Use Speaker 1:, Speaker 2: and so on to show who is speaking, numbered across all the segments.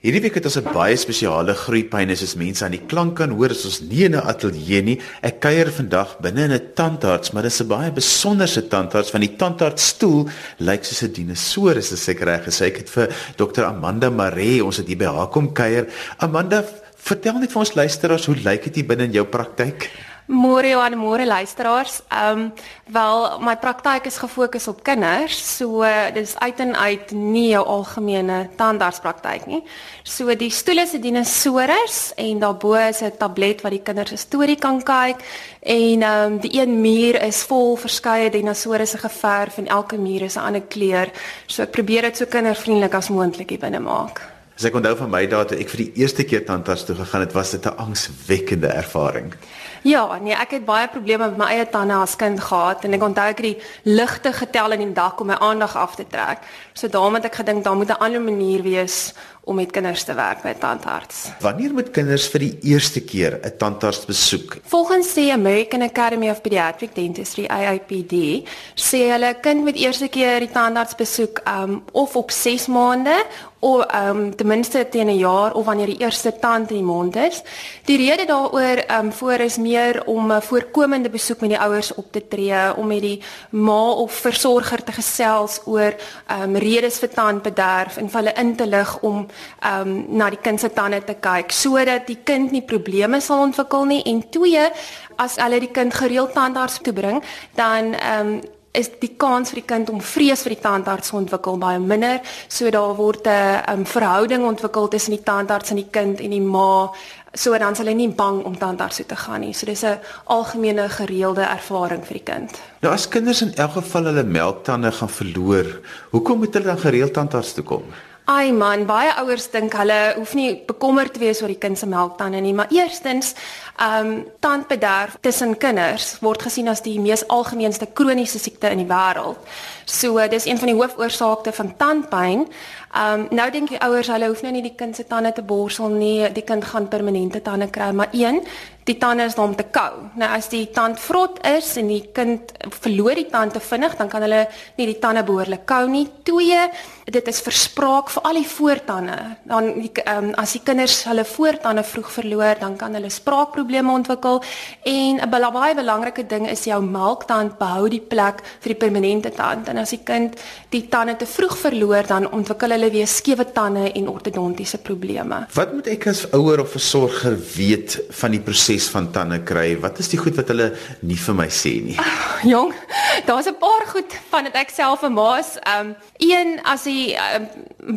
Speaker 1: Hierdie week het ons 'n baie spesiale groeipyn is as mense aan die klank kan hoor as ons nie in 'n ateljee nie. Ek kuier vandag binne in 'n tandarts, maar dit is 'n baie besonderse tandarts van die tandartsstoel lyk soos 'n dinosourus as ek reg gesê. Ek het vir Dr Amanda Maree, ons het hier by haar kom kuier. Amanda, vertel net vir ons luisteraars hoe lyk dit binne in jou praktyk?
Speaker 2: Môre aan môre luisteraars. Ehm um, wel my praktyk is gefokus op kinders, so dis uit en uit nie jou algemene tandartspraktyk nie. So die stoele se dinosourus en daarbo is 'n tablet wat die kinders 'n storie kan kyk en ehm um, die een muur is vol verskeie dinosourusse geverf en elke muur is 'n ander kleur. So ek probeer dit so kindervriendelik as moontlik hier binne maak.
Speaker 1: As ek onthou van my dae toe ek vir die eerste keer tandarts toe gegaan het, was dit 'n angswekkende ervaring.
Speaker 2: Ja, nee, ek het baie probleme met my eie tande as kind gehad en ek onthou ek het die ligte getel in die dak om my aandag af te trek. So daarom het ek gedink daar moet 'n ander manier wees om met kinders te werk by tandarts.
Speaker 1: Wanneer moet kinders vir die eerste keer 'n tandarts besoek?
Speaker 2: Volgens die American Academy of Pediatric Dentistry AAPD, sê hulle kind moet eerste keer die tandarts besoek um of op 6 maande of um ten minste teen 'n jaar of wanneer die eerste tand in die mond is. Die rede daaroor um voor is meer om 'n voorkomende besoek met die ouers op te tree, om met die ma of versorger te gesels oor um redes vir tandbederf en hulle in te lig om um na die kind se tande te kyk sodat die kind nie probleme sal ontwikkel nie en twee as hulle die kind gereeld tandarts toe bring dan um is die kans vir die kind om vrees vir die tandarts ontwikkel baie minder. So daar word 'n um, verhouding ontwikkel tussen die tandarts en die kind en die ma, so dan sal hy nie bang om tandarts toe te gaan nie. So dis 'n algemene gereelde ervaring vir die kind.
Speaker 1: Nou as kinders in elk geval hulle melktande gaan verloor, hoekom moet hulle dan gereeld tandarts toe kom?
Speaker 2: Ai man, baie ouers dink hulle hoef nie bekommerd te wees oor die kind se melktande nie, maar eerstens, ehm um, tandbederf tussen kinders word gesien as die mees algemeenste kroniese siekte in die wêreld. So dis een van die hoofoorsake van tandpyn. Ehm um, nou dink die ouers hulle hoef nou nie die kind se tande te borsel nie, die kind gaan permanente tande kry, maar een, die tande is om te kou. Nou as die tand vrot is en die kind verloor die tand te vinnig, dan kan hulle nie die tande behoorlik kou nie. Twee, dit is verspraak vir al die voortande. Dan ehm um, as die kinders hulle voortande vroeg verloor, dan kan hulle spraakprobleme ontwikkel en 'n baie belangrike ding is jou melktand behou die plek vir die permanente tand. En as die kind die tande te vroeg verloor, dan ontwikkel hulle weer skewe tande en ortodontiese probleme.
Speaker 1: Wat moet ek as ouer of versorger weet van die proses van tande kry? Wat is die goed wat hulle nie vir my sê nie?
Speaker 2: Uh, jong, daar's 'n paar goed van dit ek self en ma's. Ehm um, een as die um,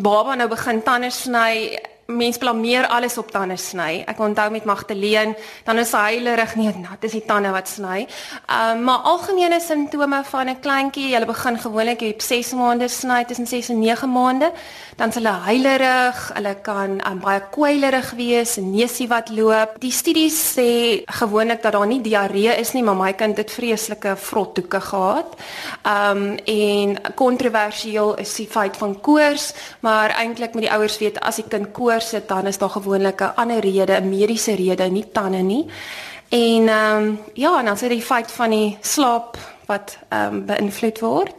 Speaker 2: baba nou begin tande sny mens blameer alles op tande sny. Ek onthou met Magdalene, dan is hy huilerig nie, nat is die tande wat sny. Ehm um, maar algemene simptome van 'n kleintjie, hulle begin gewoonlik op 6 maande sny, tussen 6 en 9 maande, dan is hulle huilerig, hulle kan um, baie kwylerig wees, 'n neusie wat loop. Die studies sê gewoonlik dat daar nie diarree is nie, maar my kind het vreeslike vrottoeke gehad. Ehm um, en kontroversieel is die feit van koors, maar eintlik moet die ouers weet as die kind koors sit dan is daar gewoonlik 'n ander rede, 'n mediese rede, nie tande nie. En ehm um, ja, en dan sê die feit van die slaap wat ehm um, beïnvloed word.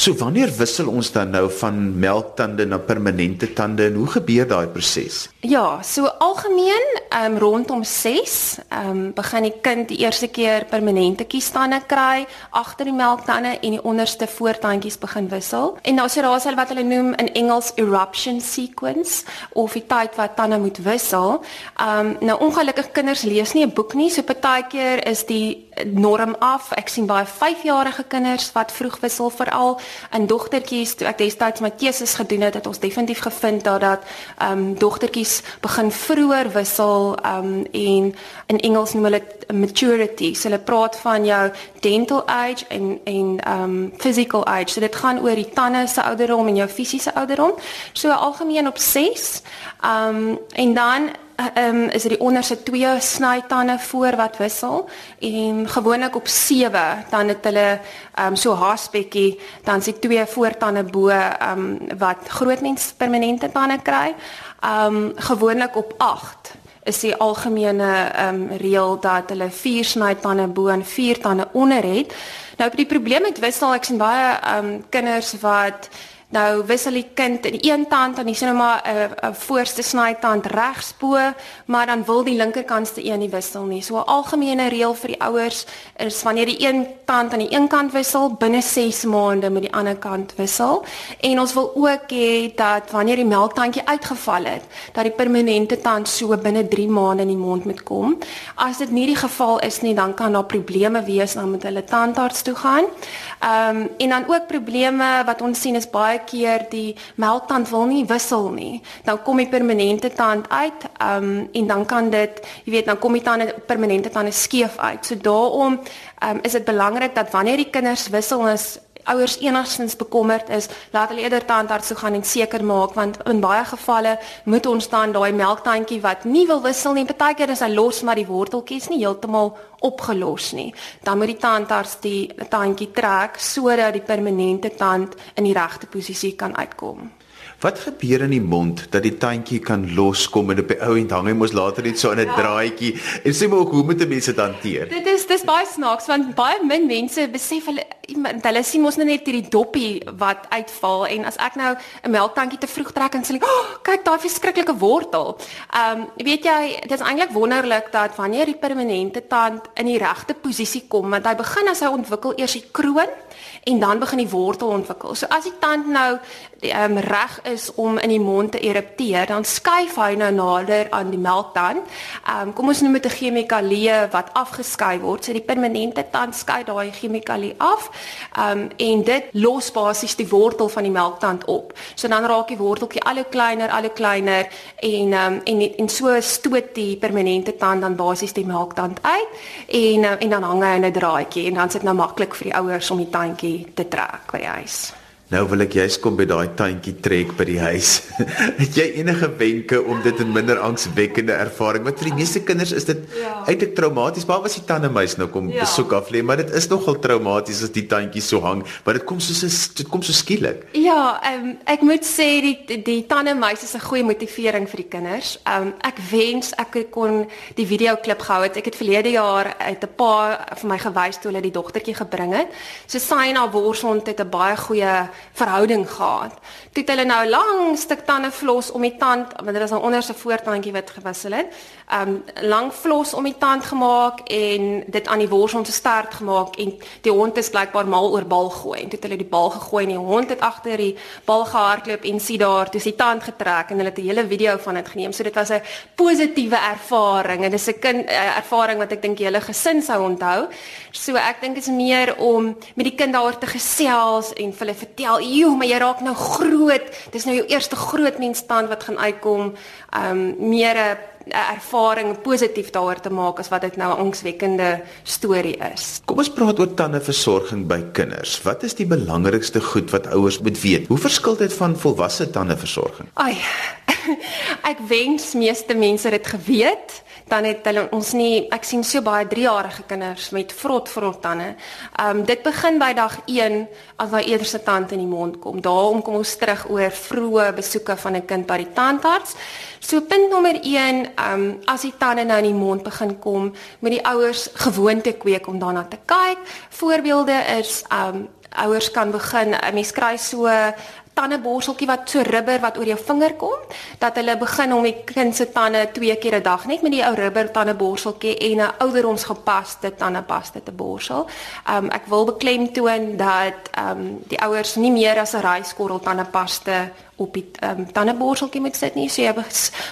Speaker 1: So wanneer wissel ons dan nou van melktande na permanente tande en hoe gebeur daai proses?
Speaker 2: Ja, so algemeen um, rondom 6, ehm um, begin die kind die eerste keer permanente kiestande kry agter die melktande en die onderste voortandjies begin wissel. En dan so daar's hulle wat hulle noem in Engels eruption sequence of die tyd wat tande moet wissel. Ehm um, nou ongelukkig kinders lees nie 'n boek nie, so partykeer is die norm af. Ek sien baie 5-jarige kinders wat vroeg wissel veral in dogtertjies. Toe ek destyds my teses gedoen het, het ons definitief gevind dat dat ehm um, dogtertjies begin vroeër wissel ehm um, en in Engels noem hulle maturity. So hulle praat van jou dental age en en ehm um, physical age. So dit gaan oor die tande se ouderdom en jou fisiese ouderdom. So algemeen op 6. Ehm um, en dan ehm um, is dit die onderste twee snytande voor wat wissel en gewoonlik op 7 dan het hulle ehm um, so haspekkie dan se twee voortande bo ehm um, wat grootmens permanente tande kry. Ehm um, gewoonlik op 8 is die algemene ehm um, reël dat hulle vier snytande bo en vier tande onder het. Nou die probleem met wissel ek sien baie ehm um, kinders wat Nou wissel die kind in een tand dan is nou maar 'n 'n voorste snytand regs bo, maar dan wil die linkerkantste een nie wissel nie. So 'n algemene reël vir die ouers is wanneer die een tand aan die een kant wissel, binne 6 maande moet die ander kant wissel. En ons wil ook hê dat wanneer die melktandjie uitgeval het, dat die permanente tand so binne 3 maande in die mond moet kom. As dit nie die geval is nie, dan kan daar probleme wees, dan moet hulle tandarts toe gaan. Ehm um, en dan ook probleme wat ons sien is baie keer die melktand wil nie wissel nie. Dan kom die permanente tand uit, ehm um, en dan kan dit, jy weet, dan kom die tande permanente tande skeef uit. So daarom ehm um, is dit belangrik dat wanneer die kinders wissel is ouers enigstens bekommerd is, laat hulle eerder tandarts toe gaan en seker maak want in baie gevalle moet ons dan daai melktandjie wat nie wil wissel nie, partykeer is hy los maar die worteltjies nie heeltemal opgelos nie. Dan moet die tandarts die tandjie trek sodat die permanente tand in die regte posisie kan uitkom.
Speaker 1: Wat gebeur in die mond dat die tandjie kan loskom en op die ou end hang hy mos later net so in 'n ja. draadjie. En sê maar ook hoe moet 'n mens dit hanteer?
Speaker 2: Dit is dis baie snaaks want baie min mense besef hulle hulle sien mos net hierdie doppie wat uitval en as ek nou 'n melktandjie te vroeg trek en sê oh, kyk daai verskriklike wortel. Ehm um, weet jy dit is eintlik wonderlik dat wanneer die permanente tand in die regte posisie kom want hy begin as hy ontwikkel eers die kroon en dan begin die wortel ontwikkel. So as die tand nou ehm um, reg is om in die mond te erupteer, dan skuif hy nou nader aan die melktand. Ehm um, kom ons noem dit 'n chemikalie wat afgeskei word. So die permanente tand skei daai chemikalie af. Um, en dit los basies die wortel van die melktand op. So dan raak die worteltjie al hoe kleiner, al hoe kleiner en um, en en so stoot die permanente tand dan basies die melktand uit en uh, en dan hang hy in 'n draadjie en dan is dit nou maklik vir die ouers om die tandjie te trek by die huis.
Speaker 1: Nou wil ek juist kom by daai tandjie trek by die huis. het jy enige wenke om dit 'n minder angswekkende ervaring? Want vir die meeste kinders is dit ja. uiteindelik traumaties, maar as die tandemuis nou kom ja. besoek af lê, maar dit is nogal traumaties as die tandjie so hang, want dit kom so dit kom so skielik.
Speaker 2: Ja, um, ek moet sê die die tandemuis is 'n goeie motivering vir die kinders. Um, ek wens ek kon die video klip gehou het. Ek het verlede jaar uit 'n paar vir my gewys toe hulle die dogtertjie gebring het. So Saina Worshond het 'n baie goeie verhouding gehad. Toe het hulle nou lang stuk tande vlos om die tand, want dit is 'n onderste voortandjie wat gewissel het. Um lang vlos om die tand gemaak en dit aan die worsel se stert gemaak en die hond is blykbaar mal oor bal gooi. En toe het hulle die bal gegooi en die hond het agter die bal gehardloop en sien daar toe sy tand getrek en hulle het 'n hele video van dit geneem. So dit was 'n positiewe ervaring en dis 'n kind uh, ervaring wat ek dink die hele gesin sou onthou. So ek dink dit is meer om met die kind daaroor te gesels en vir hulle vertel vertel, "Joe, maar jy raak nou groot. Dis nou jou eerste groot mensstand wat gaan uitkom." Um meer 'n ervaring positief daaroor te maak as wat dit nou 'n angswekkende storie is.
Speaker 1: Kom ons praat oor tandeversorging by kinders. Wat is die belangrikste goed wat ouers moet weet? Hoe verskil dit van volwasse tandeversorging?
Speaker 2: Ai. ek wens meeste mense dit geweet dan het hulle ons nie ek sien so baie 3-jarige kinders met vrot vrot tande. Ehm um, dit begin by dag 1 as daai eerste tand in die mond kom. Daarom kom ons terug oor vroeë besoeke van 'n kind by die tandarts. So punt nommer 1, ehm um, as die tande nou in die mond begin kom, moet die ouers gewoonte kweek om daarna te kyk. Voorbeelde is ehm um, ouers kan begin 'n mens kry so tandeborsteltjie wat so rubber wat oor jou vinger kom, dat hulle begin om die kind se tande twee keer 'n dag net met die ou rubber tandeborsteltjie en 'n ouderdomsgepaste tandepasta te borsel. Um ek wil beklemtoon dat um die ouers nie meer as 'n ryskorrel tandepasta op die um, tandeborsteltjie moet sit nie. So jy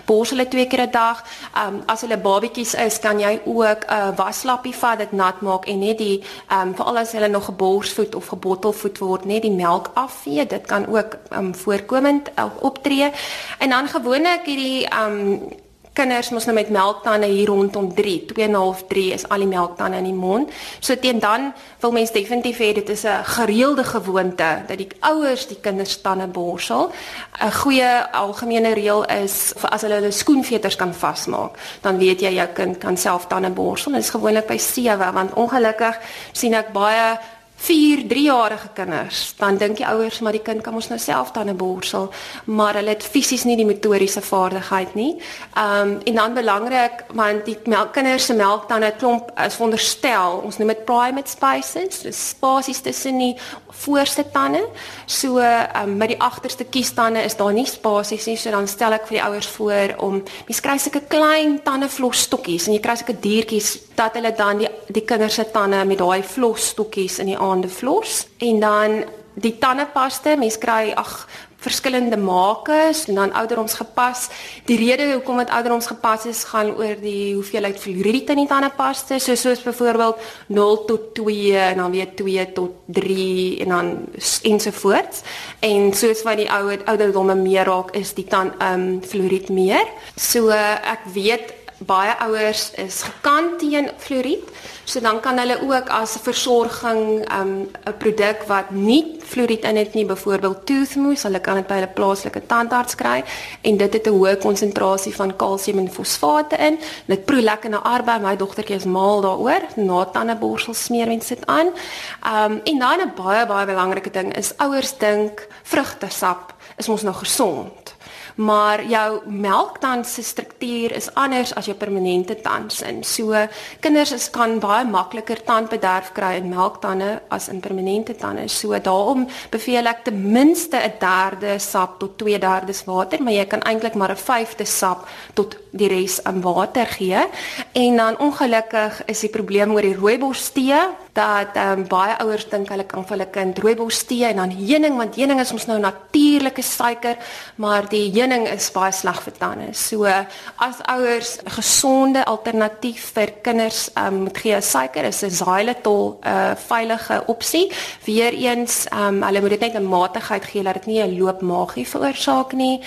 Speaker 2: borsel twee keer 'n dag. Um as hulle babetjies is, kan jy ook 'n uh, waslappie vat, dit nat maak en net die um veral as hulle nog geborsvoed of gebottelvoed word, net die melk afvee. Dit kan ook um voorkomend uh, optree. En dan gewoonlik hierdie um kinders mos nou met melktande hier rondom 3, 2.5 3 is al die melktande in die mond. So teen dan wil mens definitief hê dit is 'n gereelde gewoonte dat die ouers die kinders tande borsel. 'n Goeie algemene reël is vir as hulle hulle skoenveters kan vasmaak, dan weet jy jou kind kan self tande borsel. Dit is gewoonlik by 7 want ongelukkig sien ek baie 4, 3-jarige kinders, dan dink die ouers maar die kind kan mos nou self tande borsel, maar hulle het fisies nie die motoriese vaardigheid nie. Ehm um, en dan belangrik want die melk, kinders se melktande klomp is veronderstel, ons noem dit primate spaces, dis spasies tussen die voorste tande. So ehm um, by die agterste kiestande is daar nie spasies nie, so dan stel ek vir die ouers voor om mens kry sulke klein tandeflosstokkies en jy kry sulke diertjies dat hulle dan die die kinders se tande met daai flosstokkies in die aande flos en dan die tandepaste mens kry ag verskillende makers en dan ouderdoms gepas. Die rede hoekom dit ouderdoms gepas is gaan oor die hoeveelheid fluoried in die tandepaste, so soos byvoorbeeld 0 tot 2 en dan weer 2 tot 3 en dan ensovoorts. En soos wat die ouer ouderdomme meer raak, is die tand ehm um, fluoried meer. So ek weet baie ouers is gekant teen fluoried. So dan kan hulle ook as versorging um, 'n um, produk wat nie fluoried in het nie, byvoorbeeld toothmousse, hulle kan dit by hulle plaaslike tandarts kry en dit het 'n hoë konsentrasie van kalsium en fosfate in. Dit proe lekker na arbei. My dogtertjie is mal daaroor. Na tandeborsel smeer en sit aan. Um en dan 'n baie baie belangrike ding is ouers dink vrugtesap is mos nou gesond maar jou melktand se struktuur is anders as jou permanente tandsin. So kinders is kan baie makliker tandbederf kry in melktande as in permanente tande. So daarom beveel ek ten minste 'n derde sap tot 2/3 water, maar jy kan eintlik maar 'n vyfde sap tot die res in water gee. En dan ongelukkig is die probleem oor die rooibos tee dat um, baie ouers dink hulle kan vir hulle kind rooibos tee en dan heuning want heuning is ons nou natuurlike suiker, maar die heuning is baie sleg vir tande. So as ouers 'n gesonde alternatief vir kinders um, moet gee suiker is 'n xylitol 'n uh, veilige opsie. Weereens um, hulle moet dit net in matigheid gee dat dit nie 'n loopmaagie veroorsaak nie.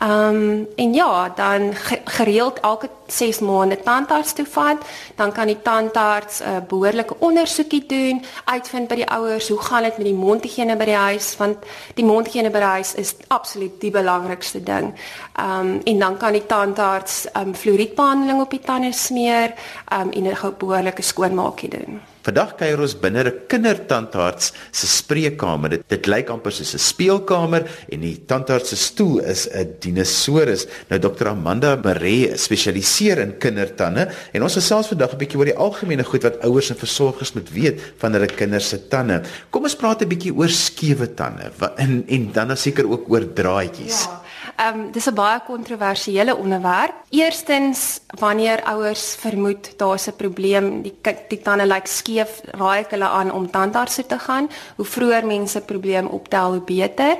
Speaker 2: Ehm um, en ja, dan gereeld elke 6 maande tandarts toe vat, dan kan die tandarts 'n uh, behoorlike ondersoekie doen, uitvind by die ouers hoe gaan dit met die mondhygiëne by die huis want die mondhygiëne by die huis is absoluut die belangrikste ding. Ehm um, en dan kan die tandarts ehm um, fluoriedbehandeling op die tande smeer ehm um, en 'n behoorlike skoonmaakie doen.
Speaker 1: Vandag kuier ons binne 'n kindertandarts se spreekkamer. Dit, dit lyk amper soos 'n speelkamer en die tandarts se stoel is 'n dinosaurus. Nou Dr. Amanda Maree spesialiseer in kindertande en ons gesels vandag 'n bietjie oor die algemene goed wat ouers en versorgers moet weet van hulle kinders se tande. Kom ons praat 'n bietjie oor skewe tande en en dan seker ook oor draadjies.
Speaker 2: Ja. Ehm um, dis 'n baie kontroversiële onderwerp. Eerstens wanneer ouers vermoed daar's 'n probleem, die die tande lyk skeef, raai ek hulle aan om tandarts toe te gaan. Hoe vroeër mense probleem optel, hoe beter.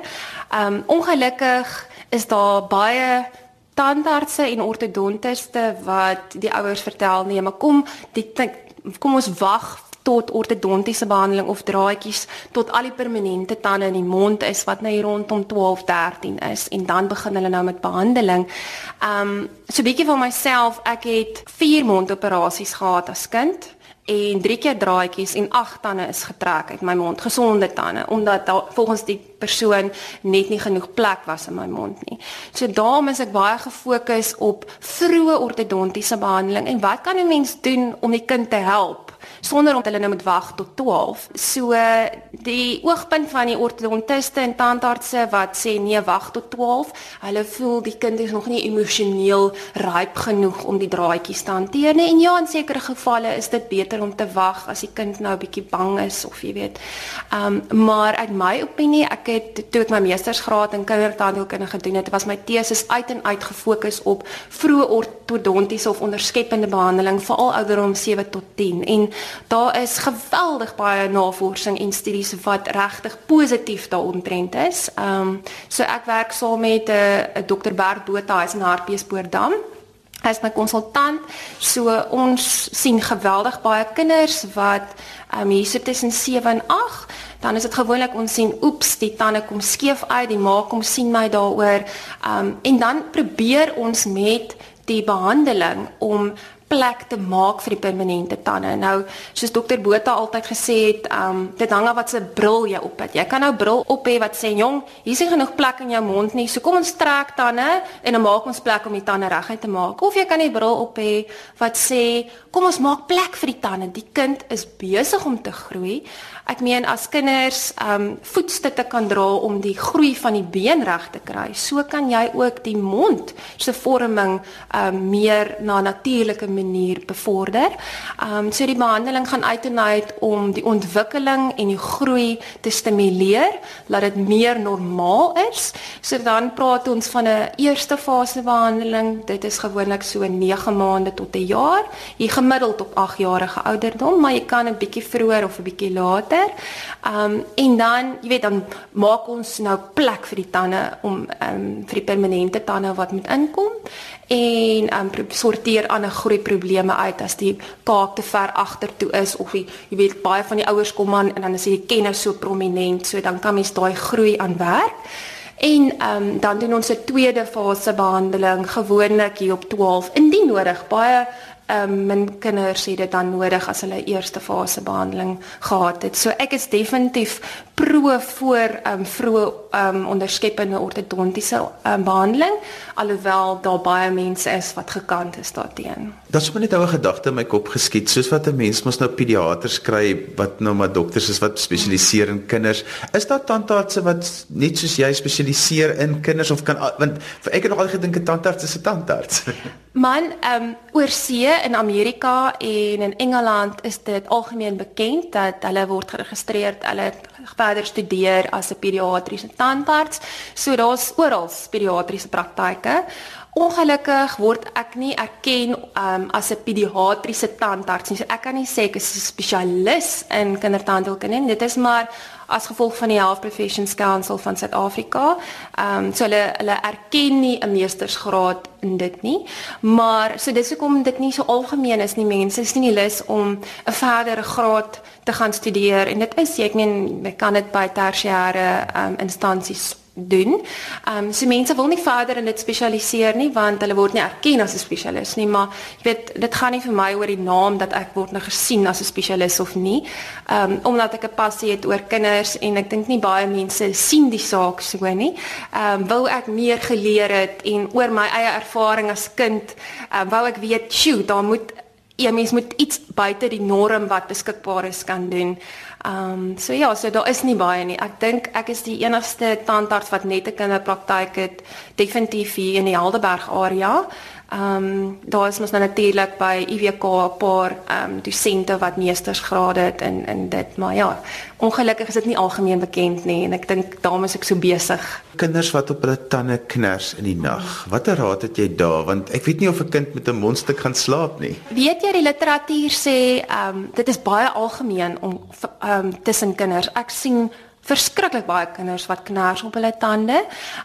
Speaker 2: Ehm um, ongelukkig is daar baie tandartse en ortodontiste wat die ouers vertel nee, maar kom, die kom ons wag tot ortodontiese behandeling of draadjies tot al die permanente tande in die mond is wat nou hier rondom 12, 13 is en dan begin hulle nou met behandeling. Um so bietjie van myself, ek het 4 mondoperasies gehad as kind en 3 keer draadjies en 8 tande is getrek uit my mond, gesonde tande, omdat daar volgens die persoon net nie genoeg plek was in my mond nie. So daarom is ek baie gefokus op vroeë ortodontiese behandeling en wat kan 'n mens doen om die kind te help? Sonder om hulle nou moet wag tot 12. So die oogpunt van die ortodontiste en tandartse wat sê nee, wag tot 12. Hulle voel die kind is nog nie emosioneel ryp genoeg om die draadjies te hanteer nie. En ja, in sekere gevalle is dit beter om te wag as die kind nou 'n bietjie bang is of jy weet. Ehm um, maar uit my opinie, ek het toe ek my meestersgraad in kindertandheelkunde gedoen het, was my teses uit en uit gefokus op vroeë ortodontiese of onderskeppende behandeling vir al ouderdom 7 tot 10 en daar is geweldig baie navorsing en studies wat regtig positief daaromtrent is. Ehm um, so ek werk saam met 'n uh, Dr. Bert Botha, hy's in Hartbeespoortdam. Hy is my konsultant. So ons sien geweldig baie kinders wat ehm um, hier sit tussen 7 en 8 dan is dit gewoonlik ons sien oeps die tande kom skeef uit die ma kom sien my daaroor um, en dan probeer ons met die behandeling om plek te maak vir die permanente tande. Nou, soos dokter Botha altyd gesê het, um dit hang af wat se bril jy op het. Jy kan nou bril op hê wat sê jong, hier is genoeg plek in jou mond nie. So kom ons trek tande en dan maak ons plek om die tande reguit te maak. Of jy kan die bril op hê wat sê kom ons maak plek vir die tande. Die kind is besig om te groei. Ek meen as kinders um voetstukke kan dra om die groei van die been reg te kry, so kan jy ook die mond se vorming um meer na natuurlike manier bevorder. Um so die behandeling gaan uit en uit om die ontwikkeling en die groei te stimuleer, laat dit meer normaal is. So dan praat ons van 'n eerste fase behandeling. Dit is gewoonlik so 9 maande tot 'n jaar, hier gemiddeld op 8 jarige ouderdom, maar jy kan 'n bietjie vroeër of 'n bietjie later. Um en dan, jy weet, dan maak ons nou plek vir die tande om um vir die permanente tande wat moet inkom en um sorteer ander groei probleme uit as die kaak te ver agtertoe is of die, jy weet baie van die ouers kom aan en dan is die kennis so prominent so dan kan mens daai groei aan werk. En ehm um, dan doen ons 'n tweede fase behandeling gewoonlik hier op 12 indien nodig. Baie ehm um, min kinders het dit dan nodig as hulle eerste fase behandeling gehad het. So ek is definitief pro voor um, vroeë um, onderskeppende ortodontiese um, behandeling alhoewel daar baie mense is wat gekant is daarteenoor.
Speaker 1: Dit het my net 'n gedagte in my kop geskiet soos wat 'n mens mos nou pediaters kry wat nou maar dokters is wat spesialiseer in kinders. Is daar tandartse wat net soos jy spesialiseer in kinders of kan want ek het nog al gedink 'n tandarts is 'n tandarts.
Speaker 2: Man, ehm um, oor see in Amerika en in Engeland is dit algemeen bekend dat hulle word geregistreer, hulle verder studeer as 'n pediatriese tandarts. So daar's oral pediatriese praktyke. Ongelukkig word ek nie erken um, as 'n pediatriese tandarts nie. So ek kan nie sê ek is 'n spesialis in kindertandheelkunde nie. Dit is maar as gevolg van die Health Professions Council van Suid-Afrika. Ehm um, so hulle hulle erken nie 'n meestersgraad in dit nie. Maar so dis hoekom dit nie so algemeen is nie. Mense is nie lus om 'n verdere graad te gaan studeer en dit is ek meen jy kan dit by tersiêre ehm um, instansies doen. Ehm um, so mense wil nie verder in dit spesialiseer nie want hulle word nie erken as 'n spesialis nie, maar jy weet dit gaan nie vir my oor die naam dat ek word nou gesien as 'n spesialis of nie. Ehm um, omdat ek 'n passie het oor kinders en ek dink nie baie mense sien die saak so nie. Ehm um, wou ek meer geleer het en oor my eie ervaring as kind, ehm um, wou ek weet, "Sjoe, daar moet jy mens moet iets buite die norm wat beskikbaar is kan doen." Ehm um, so ja, so daar is nie baie nie. Ek dink ek is die enigste tandarts wat net 'n kinderpraktyk het definitief hier in die Helderberg area. Ehm um, daar is mos nou natuurlik by IWK 'n paar ehm um, dosente wat meestersgrade het in in dit, maar ja, ongelukkig is dit nie algemeen bekend nie en ek dink daarom is ek so besig.
Speaker 1: Kinders wat op hulle tande kners in die nag. Watter raad het jy daar want ek weet nie of 'n kind met 'n mondstuk gaan slaap nie.
Speaker 2: Weet jy die literatuur sê ehm um, dit is baie algemeen om ehm um, tussen kinders. Ek sien verskriklik baie kinders wat knars op hulle tande.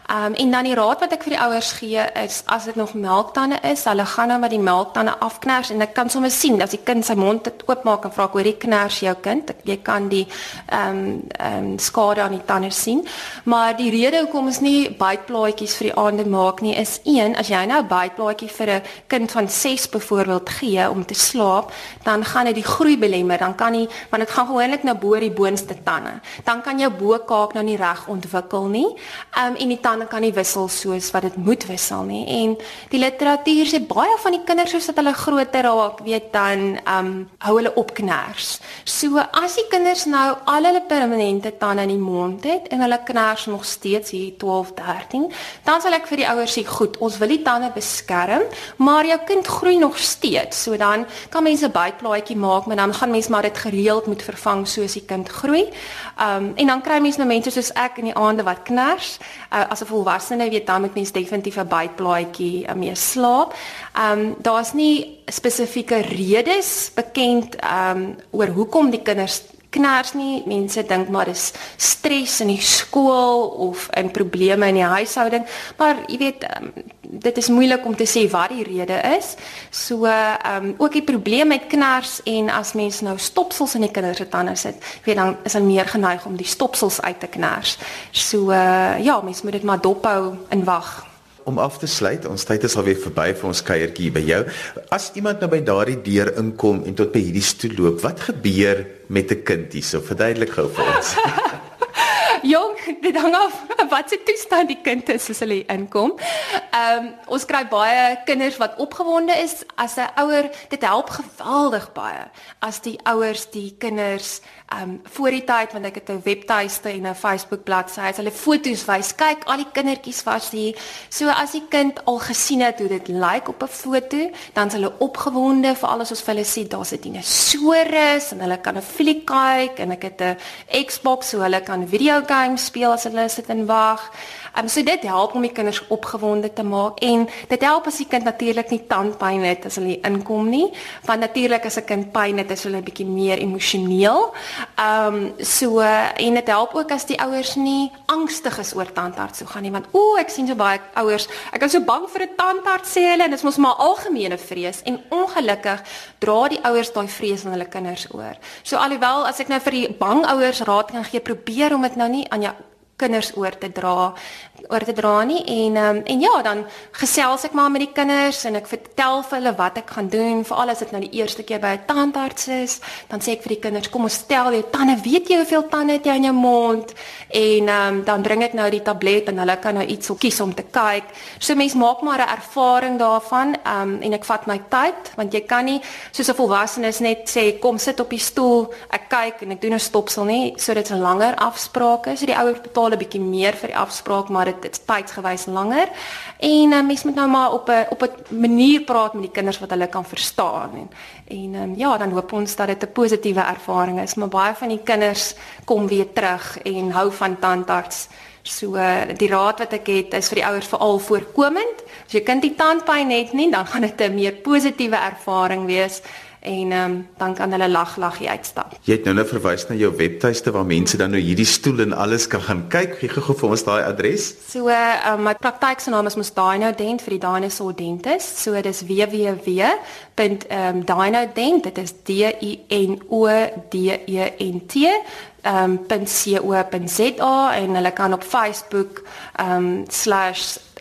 Speaker 2: Ehm um, en dan die raad wat ek vir die ouers gee is as dit nog melktande is, hulle gaan nou met die melktande afknars en ek kan sommer sien as die kind sy mond oopmaak en vra ek hoor die knars jou kind, jy kan die ehm um, ehm um, skade aan die tande sien. Maar die rede hoekom ons nie bytplaatjies vir die aande maak nie is een, as jy nou 'n bytplaatjie vir 'n kind van 6 byvoorbeeld gee om te slaap, dan gaan dit die groei belemmer, dan kan nie want dit gaan gewoonlik na bo die boonste tande. Dan kan jy jou bokaak nou nie reg ontwikkel nie. Um en die tande kan nie wissel soos wat dit moet wissel nie. En die literatuur sê baie van die kinders soos dat hulle groter raak, weet dan um hou hulle op kners. So as die kinders nou al hulle permanente tande in die mond het en hulle kners nog steeds hier 12, 13, dan sal ek vir die ouers sê, "Goed, ons wil die tande beskerm, maar jou kind groei nog steeds." So dan kan mense 'n bytplaatjie maak, maar dan gaan mense maar dit gereeld moet vervang soos die kind groei. Um en dan dan kry mense nou mense soos ek in die aande wat kners. Uh, as 'n volwassene weet dan moet mens definitief 'n bytplaatjie uh, mee slaap. Ehm um, daar's nie spesifieke redes bekend ehm um, oor hoekom die kinders kners nie. Mense dink maar dis stres in die skool of 'n probleme in die huishouding, maar jy weet um, dit is moeilik om te sê wat die rede is. So ehm um, ook die probleem met kners en as mense nou stopsels in die kinders se tande sit, weet dan is hulle meer geneig om die stopsels uit te kners. So uh, ja, mense moet dit maar dophou en wag
Speaker 1: om af te sluit. Ons tyd is alweer verby vir ons kuiertjie by jou. As iemand nou by daardie deur inkom en tot by hierdie stoel loop, wat gebeur met 'n kind hierso? Verduidelik gou vir ons.
Speaker 2: Jong, dit hang af wat se toestand die kind is as hulle inkom. Ehm um, ons kry baie kinders wat opgewonde is as 'n ouer. Dit help geweldig baie as die ouers die kinders ehm um, voor die tyd want ek het 'n webtuiste en 'n Facebook bladsy. As hulle foto's wys, kyk al die kindertjies was hier. So as die kind al gesien het hoe dit lyk like op 'n foto, dan is hulle opgewonde vir alles wat hulle sien. Daar's 'n dinosourus en hulle kan 'n filie kyk en ek het 'n Xbox so hulle kan video games speel as hulle sit en wag. Ehm um, so dit help om die kinders opgewonde te maak en dit help as die kind natuurlik nie tandpyn het as hulle inkom nie, want natuurlik as 'n kind pyn het, is hulle 'n bietjie meer emosioneel. Ehm um, so en dit help ook as die ouers nie angstig is oor tandarts toe gaan nie, want o, ek sien so baie ouers, ek is so bang vir 'n tandarts sê hulle en dit is mos maar algemene vrees en ongelukkig dra die ouers daai vrees aan hulle kinders oor. So alhoewel as ek nou vir die bang ouers raad kan gee, probeer om dit nou nie aan jou kinders oor te dra oor te dra nie. En um, en ja dan gesels ek maar met die kinders en ek vertel vir hulle wat ek gaan doen veral as dit nou die eerste keer by 'n tandarts is. Dan sê ek vir die kinders kom ons tel jou tande. Weet jy hoeveel tande het jy in jou mond? En um, dan bring ek nou die tablet en hulle kan nou iets kies om te kyk. So mens maak maar 'n ervaring daarvan um, en ek vat my tyd want jy kan nie soos 'n volwassene net sê kom sit op die stoel ek kyk en ek doen 'n stopsel nie. So dit's 'n langer afsprake so die ouers betaal 'n bietjie meer vir die afspraak maar dit dit tydsgewys langer. En uh, mens moet nou maar op 'n op 'n manier praat met die kinders wat hulle kan verstaan en en um, ja, dan hoop ons dat dit 'n positiewe ervaring is, maar baie van die kinders kom weer terug en hou van tandarts. So uh, die raad wat ek het is vir die ouers veral voorkomend. As jy kind die tandpyn het nie, dan gaan dit 'n meer positiewe ervaring wees en um, dan kan hulle lag laggie uitstap.
Speaker 1: Jy het nou net verwys na jou webtuiste waar mense dan nou hierdie stoel en alles kan gaan kyk. Gee gou vir ons daai adres.
Speaker 2: So uh, my praktyk se naam is mos Dino Dent vir die Dinosaur Dentist. So dit is www.dinodent. Dit is D I N O D E N T ehm um, .co.za en hulle kan op Facebook ehm um,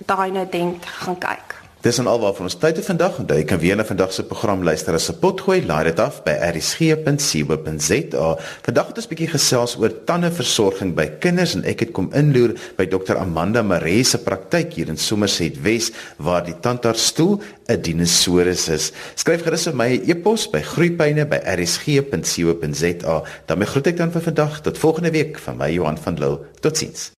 Speaker 2: /dinodent gaan kyk.
Speaker 1: Dis en alwaar van ons tyd te vandag. Onthou jy kan weer na vandag se program luister as 'n potgooi. Laai dit af by rsg.co.za. Vandag het ons 'n bietjie gesels oor tandeversorging by kinders en ek het kom inloer by Dr Amanda Maree se praktyk hier in Somerset Wes waar die tandartsstoel 'n dinosourus is. Skryf gerus vir my 'n e e-pos by groeipyne@rsg.co.za. Dan groet ek dan vir vandag tot volgende week van my Johan van Lille. Totsiens.